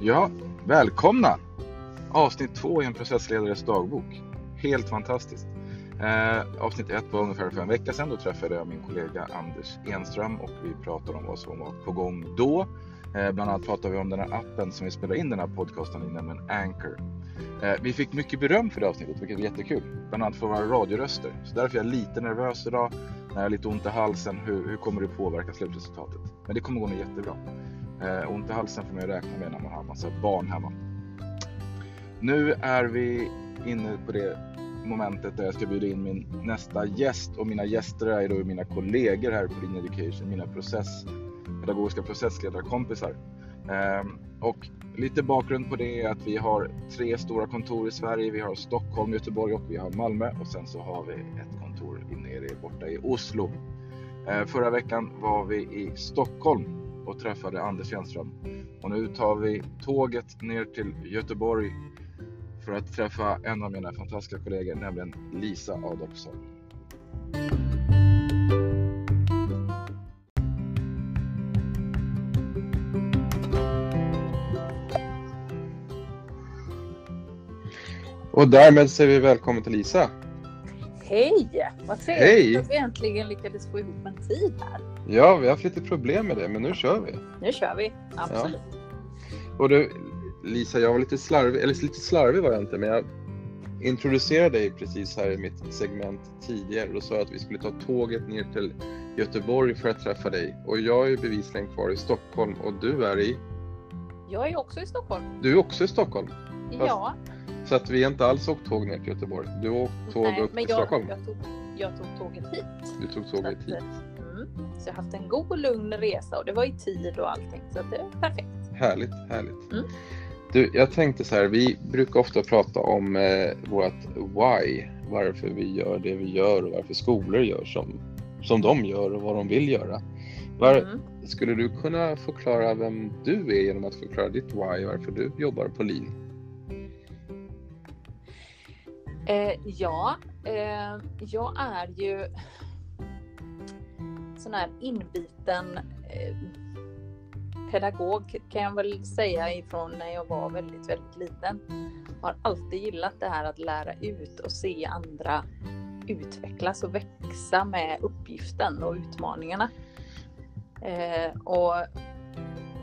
Ja, välkomna! Avsnitt två i en processledares dagbok. Helt fantastiskt. Eh, avsnitt ett var ungefär för en vecka sedan. Då träffade jag min kollega Anders Enström och vi pratade om vad som var på gång då. Eh, bland annat pratade vi om den här appen som vi spelar in den här podcasten i, nämligen Anchor. Eh, vi fick mycket beröm för det avsnittet, vilket är jättekul. Bland annat för våra radioröster. Så därför är jag lite nervös idag. När jag har lite ont i halsen. Hur, hur kommer det påverka slutresultatet? Men det kommer gå nog jättebra. Eh, ont i halsen får man ju räkna med när man har massa barn hemma. Nu är vi inne på det momentet där jag ska bjuda in min nästa gäst och mina gäster är då mina kollegor här på Lean Education, mina process, pedagogiska processledarkompisar. Eh, och lite bakgrund på det är att vi har tre stora kontor i Sverige. Vi har Stockholm, Göteborg och vi har Malmö och sen så har vi ett kontor nere borta i Oslo. Eh, förra veckan var vi i Stockholm och träffade Anders Jernström. Och nu tar vi tåget ner till Göteborg för att träffa en av mina fantastiska kollegor, nämligen Lisa Adolfsson. Och därmed säger vi välkommen till Lisa. Hej! Vad trevligt Hej. att vi äntligen lyckades få ihop en tid här. Ja, vi har haft lite problem med det, men nu kör vi. Nu kör vi, absolut. Ja. Och du, Lisa, jag var lite slarvig, eller lite slarvig var jag inte, men jag introducerade dig precis här i mitt segment tidigare. Då sa jag att vi skulle ta tåget ner till Göteborg för att träffa dig. Och jag är bevisligen kvar i Stockholm och du är i? Jag är också i Stockholm. Du är också i Stockholm? Ja. Så att vi inte alls åkt tåg ner till Göteborg. Du har åkt tåg Nej, upp till jag, Stockholm? Jag tog, jag tog tåget hit. Du tog tåget hit? Mm, så jag har haft en god och lugn resa och det var i tid och allting. Så det är perfekt. Härligt, härligt. Mm. Du, jag tänkte så här, vi brukar ofta prata om eh, vårt why, varför vi gör det vi gör och varför skolor gör som, som de gör och vad de vill göra. Var, mm. Skulle du kunna förklara vem du är genom att förklara ditt why, varför du jobbar på LIN? Eh, ja, eh, jag är ju sån här inbiten eh, pedagog kan jag väl säga ifrån när jag var väldigt, väldigt liten. Har alltid gillat det här att lära ut och se andra utvecklas och växa med uppgiften och utmaningarna. Eh, och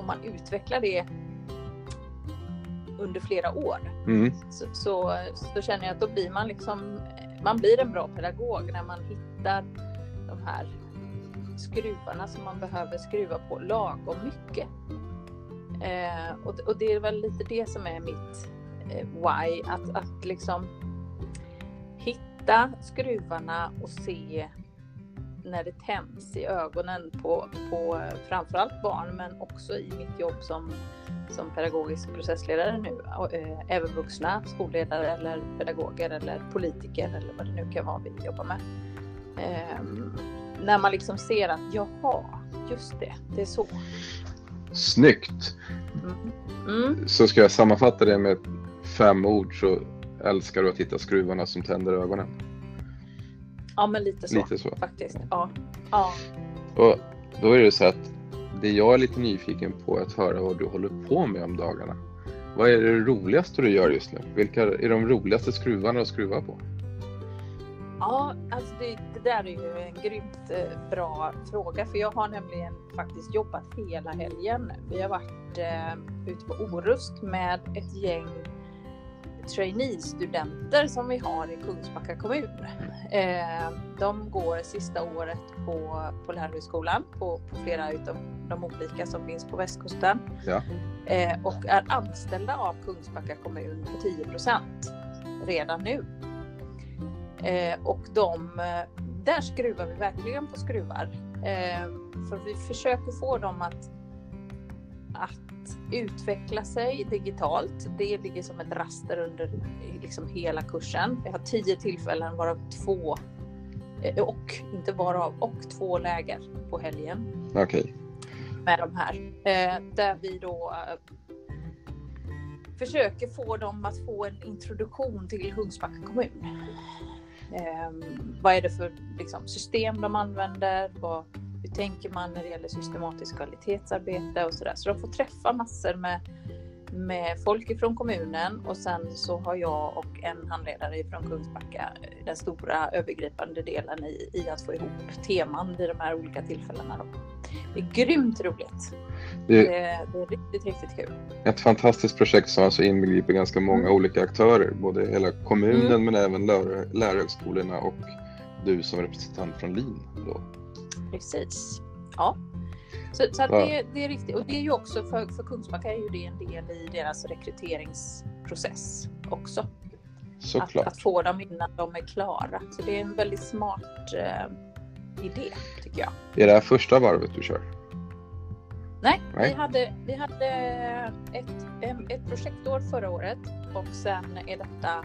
om man utvecklar det under flera år mm. så, så, så, känner jag att då blir man liksom, man blir en bra pedagog när man hittar de här skruvarna som man behöver skruva på lagom mycket. Eh, och, och, det är väl lite det som är mitt eh, why, att, att liksom hitta skruvarna och se när det tänds i ögonen på, på framförallt barn men också i mitt jobb som, som pedagogisk processledare nu. Eh, även vuxna skolledare eller pedagoger eller politiker eller vad det nu kan vara vi jobbar med. Um, när man liksom ser att jaha, just det, det är så. Snyggt! Mm. Mm. Så ska jag sammanfatta det med fem ord så älskar du att hitta skruvarna som tänder ögonen. Ja men lite så, lite så. faktiskt. Ja. ja. Och då är det så att det jag är lite nyfiken på är att höra vad du håller på med om dagarna. Vad är det roligaste du gör just nu? Vilka är de roligaste skruvarna att skruva på? Ja, alltså det, det, där är ju en grymt eh, bra fråga för jag har nämligen faktiskt jobbat hela helgen. Vi har varit eh, ute på Orust med ett gäng trainee-studenter som vi har i Kungsbacka kommun. Eh, de går sista året på, på lärarhögskolan på, på flera utav de olika som finns på västkusten. Ja. Eh, och är anställda av Kungsbacka kommun för 10% redan nu. Eh, och de, där skruvar vi verkligen på skruvar. För vi försöker få dem att, att utveckla sig digitalt. Det ligger som ett raster under liksom hela kursen. Vi har tio tillfällen varav två eh, och inte varav och två läger på helgen. Okej. Okay. Med de här. Eh, där vi då eh, försöker få dem att få en introduktion till Hungsbacka kommun. Vad är det för liksom, system de använder? Vad, hur tänker man när det gäller systematiskt kvalitetsarbete och sådär. Så de får träffa massor med med folk ifrån kommunen och sen så har jag och en handledare ifrån Kungsbacka den stora övergripande delen i, i att få ihop teman vid de här olika tillfällena. Då. Det är grymt roligt. Det, det, det, är riktigt, riktigt kul. Ett fantastiskt projekt som alltså inbegriper ganska många mm. olika aktörer, både hela kommunen mm. men även lär, lärarhögskolorna och du som representant från LIN. Då. Precis. Ja, så, så det, det, är riktigt. Och det är ju också för, för Kungsbacka är ju det en del i deras rekryteringsprocess också. Att, att, få dem innan de är klara. Så det är en väldigt smart eh, idé tycker jag. Är det här första varvet du kör? Nej, Nej. Vi, hade, vi hade ett, ett projektår förra året och sen är detta,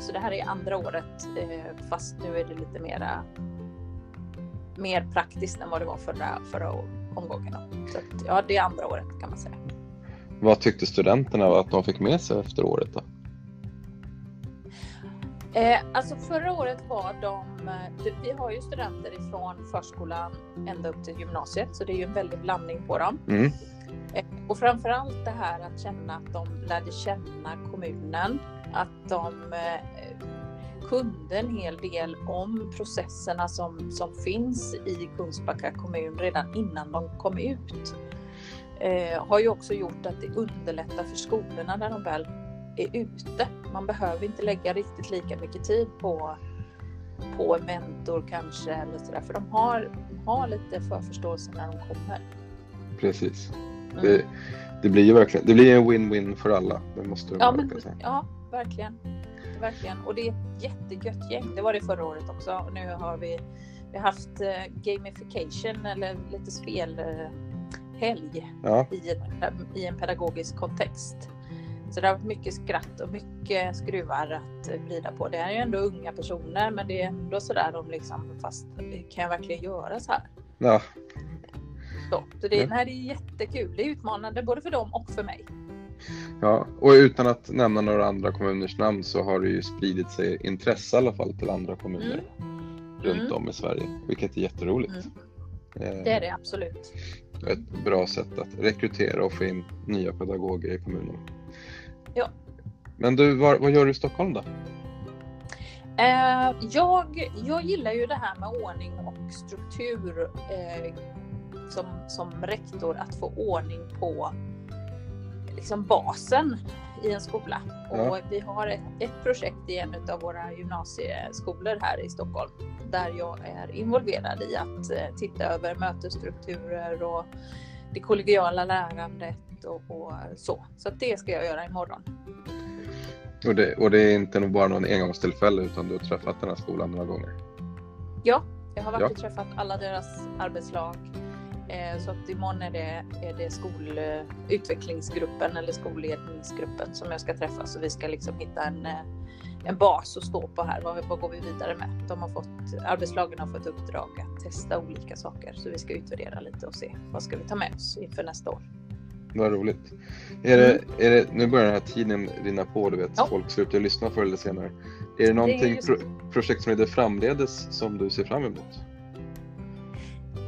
så det här är andra året eh, fast nu är det lite mera mer praktiskt än vad det var förra, förra omgången. Så att, ja, det är andra året kan man säga. Vad tyckte studenterna att de fick med sig efter året då? Eh, alltså förra året var de, vi har ju studenter ifrån förskolan ända upp till gymnasiet så det är ju en väldig blandning på dem. Mm. Eh, och framförallt det här att känna att de lärde känna kommunen, att de eh, kunde en hel del om processerna som, som finns i Kungsbacka kommun redan innan de kom ut. Eh, har ju också gjort att det underlättar för skolorna när de väl är ute. Man behöver inte lägga riktigt lika mycket tid på, på en mentor kanske eller sådär för de har, har lite förförståelse när de kommer. Precis. Mm. Det, det, blir ju verkligen det blir en win-win för alla. Det måste ja, men, ja, verkligen verkligen. Och det är ett jättegött gäng. Det var det förra året också. Och nu har vi, vi har haft uh, gamification eller lite spelhelg ja. i, i en pedagogisk kontext. Så det har varit mycket skratt och mycket skruvar att vrida på. Det är ju ändå unga personer men det är ändå sådär de liksom fast kan jag verkligen göra så här? Ja. Så, så det, nej, det är jättekul. Det är utmanande både för dem och för mig. Ja, och utan att nämna några andra kommuners namn så har det ju spridit sig intresse i alla fall till andra kommuner mm. runt mm. om i Sverige, vilket är jätteroligt. Mm. Det är det absolut. Ett bra sätt att rekrytera och få in nya pedagoger i kommunen. Ja. Men du, vad, vad gör du i Stockholm då? Eh, jag, jag gillar ju det här med ordning och struktur eh, som, som rektor, att få ordning på liksom basen i en skola. Ja. Och vi har ett, ett projekt i en av våra gymnasieskolor här i Stockholm där jag är involverad i att eh, titta över mötesstrukturer och det kollegiala lärandet och, och så. Så det ska jag göra imorgon. Och det, och det är inte bara någon engångstillfälle utan du har träffat den här skolan några gånger? Ja, jag har varit ja. och träffat alla deras arbetslag så att imorgon är det, är det skolutvecklingsgruppen eller skolledningsgruppen som jag ska träffa så vi ska liksom hitta en, eh, en bas att stå på här. Vad, vad går vi vidare med? De har fått, arbetslagen har fått uppdrag att testa olika saker så vi ska utvärdera lite och se vad ska vi ta med oss inför nästa år. Vad roligt. Är det, mm. är det, nu börjar den här tiden rinna på, du vet, ja. folk slutar lyssna förr eller senare. Är det någonting, det är pro, projekt som leder framledes som du ser fram emot?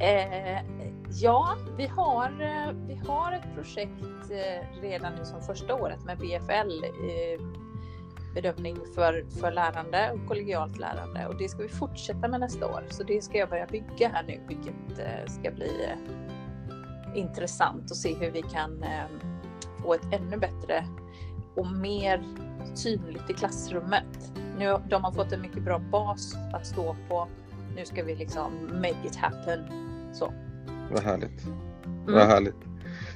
Eh, Ja, vi har, eh, vi har ett projekt eh, redan nu som första året med BFL eh, bedömning för, för lärande och kollegialt lärande och det ska vi fortsätta med nästa år. Så det ska jag börja bygga här nu, vilket ska bli intressant och se hur vi kan få ett ännu bättre och mer synligt i klassrummet. Nu, de har fått en mycket bra bas att stå på. Nu ska vi liksom make it happen. Så. Vad härligt. Mm. Vad härligt.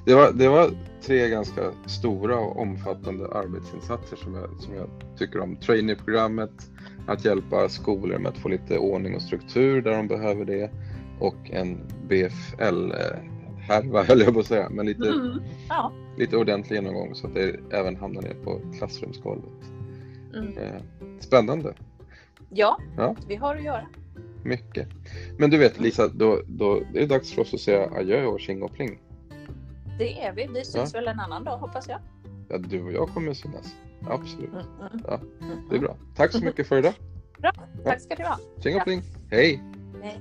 Det var, det var tre ganska stora och omfattande arbetsinsatser som jag, som jag tycker om. Trainee-programmet, att hjälpa skolor med att få lite ordning och struktur där de behöver det och en BFL-härva höll jag på att säga, men lite, mm. ja. lite ordentlig genomgång så att det även hamnar ner på klassrumsgolvet. Mm. Eh, spännande. Ja, ja, vi har att göra. Mycket. Men du vet Lisa, då, då är det dags för oss att säga adjö och tjing och pling. Det är vi. Vi syns ja. väl en annan dag hoppas jag. Ja, du och jag kommer synas. Absolut. Mm, mm. Ja, det är bra. Tack så mycket för idag. Bra. Tack ska du ha. Tjing och pling. Hej. Hej.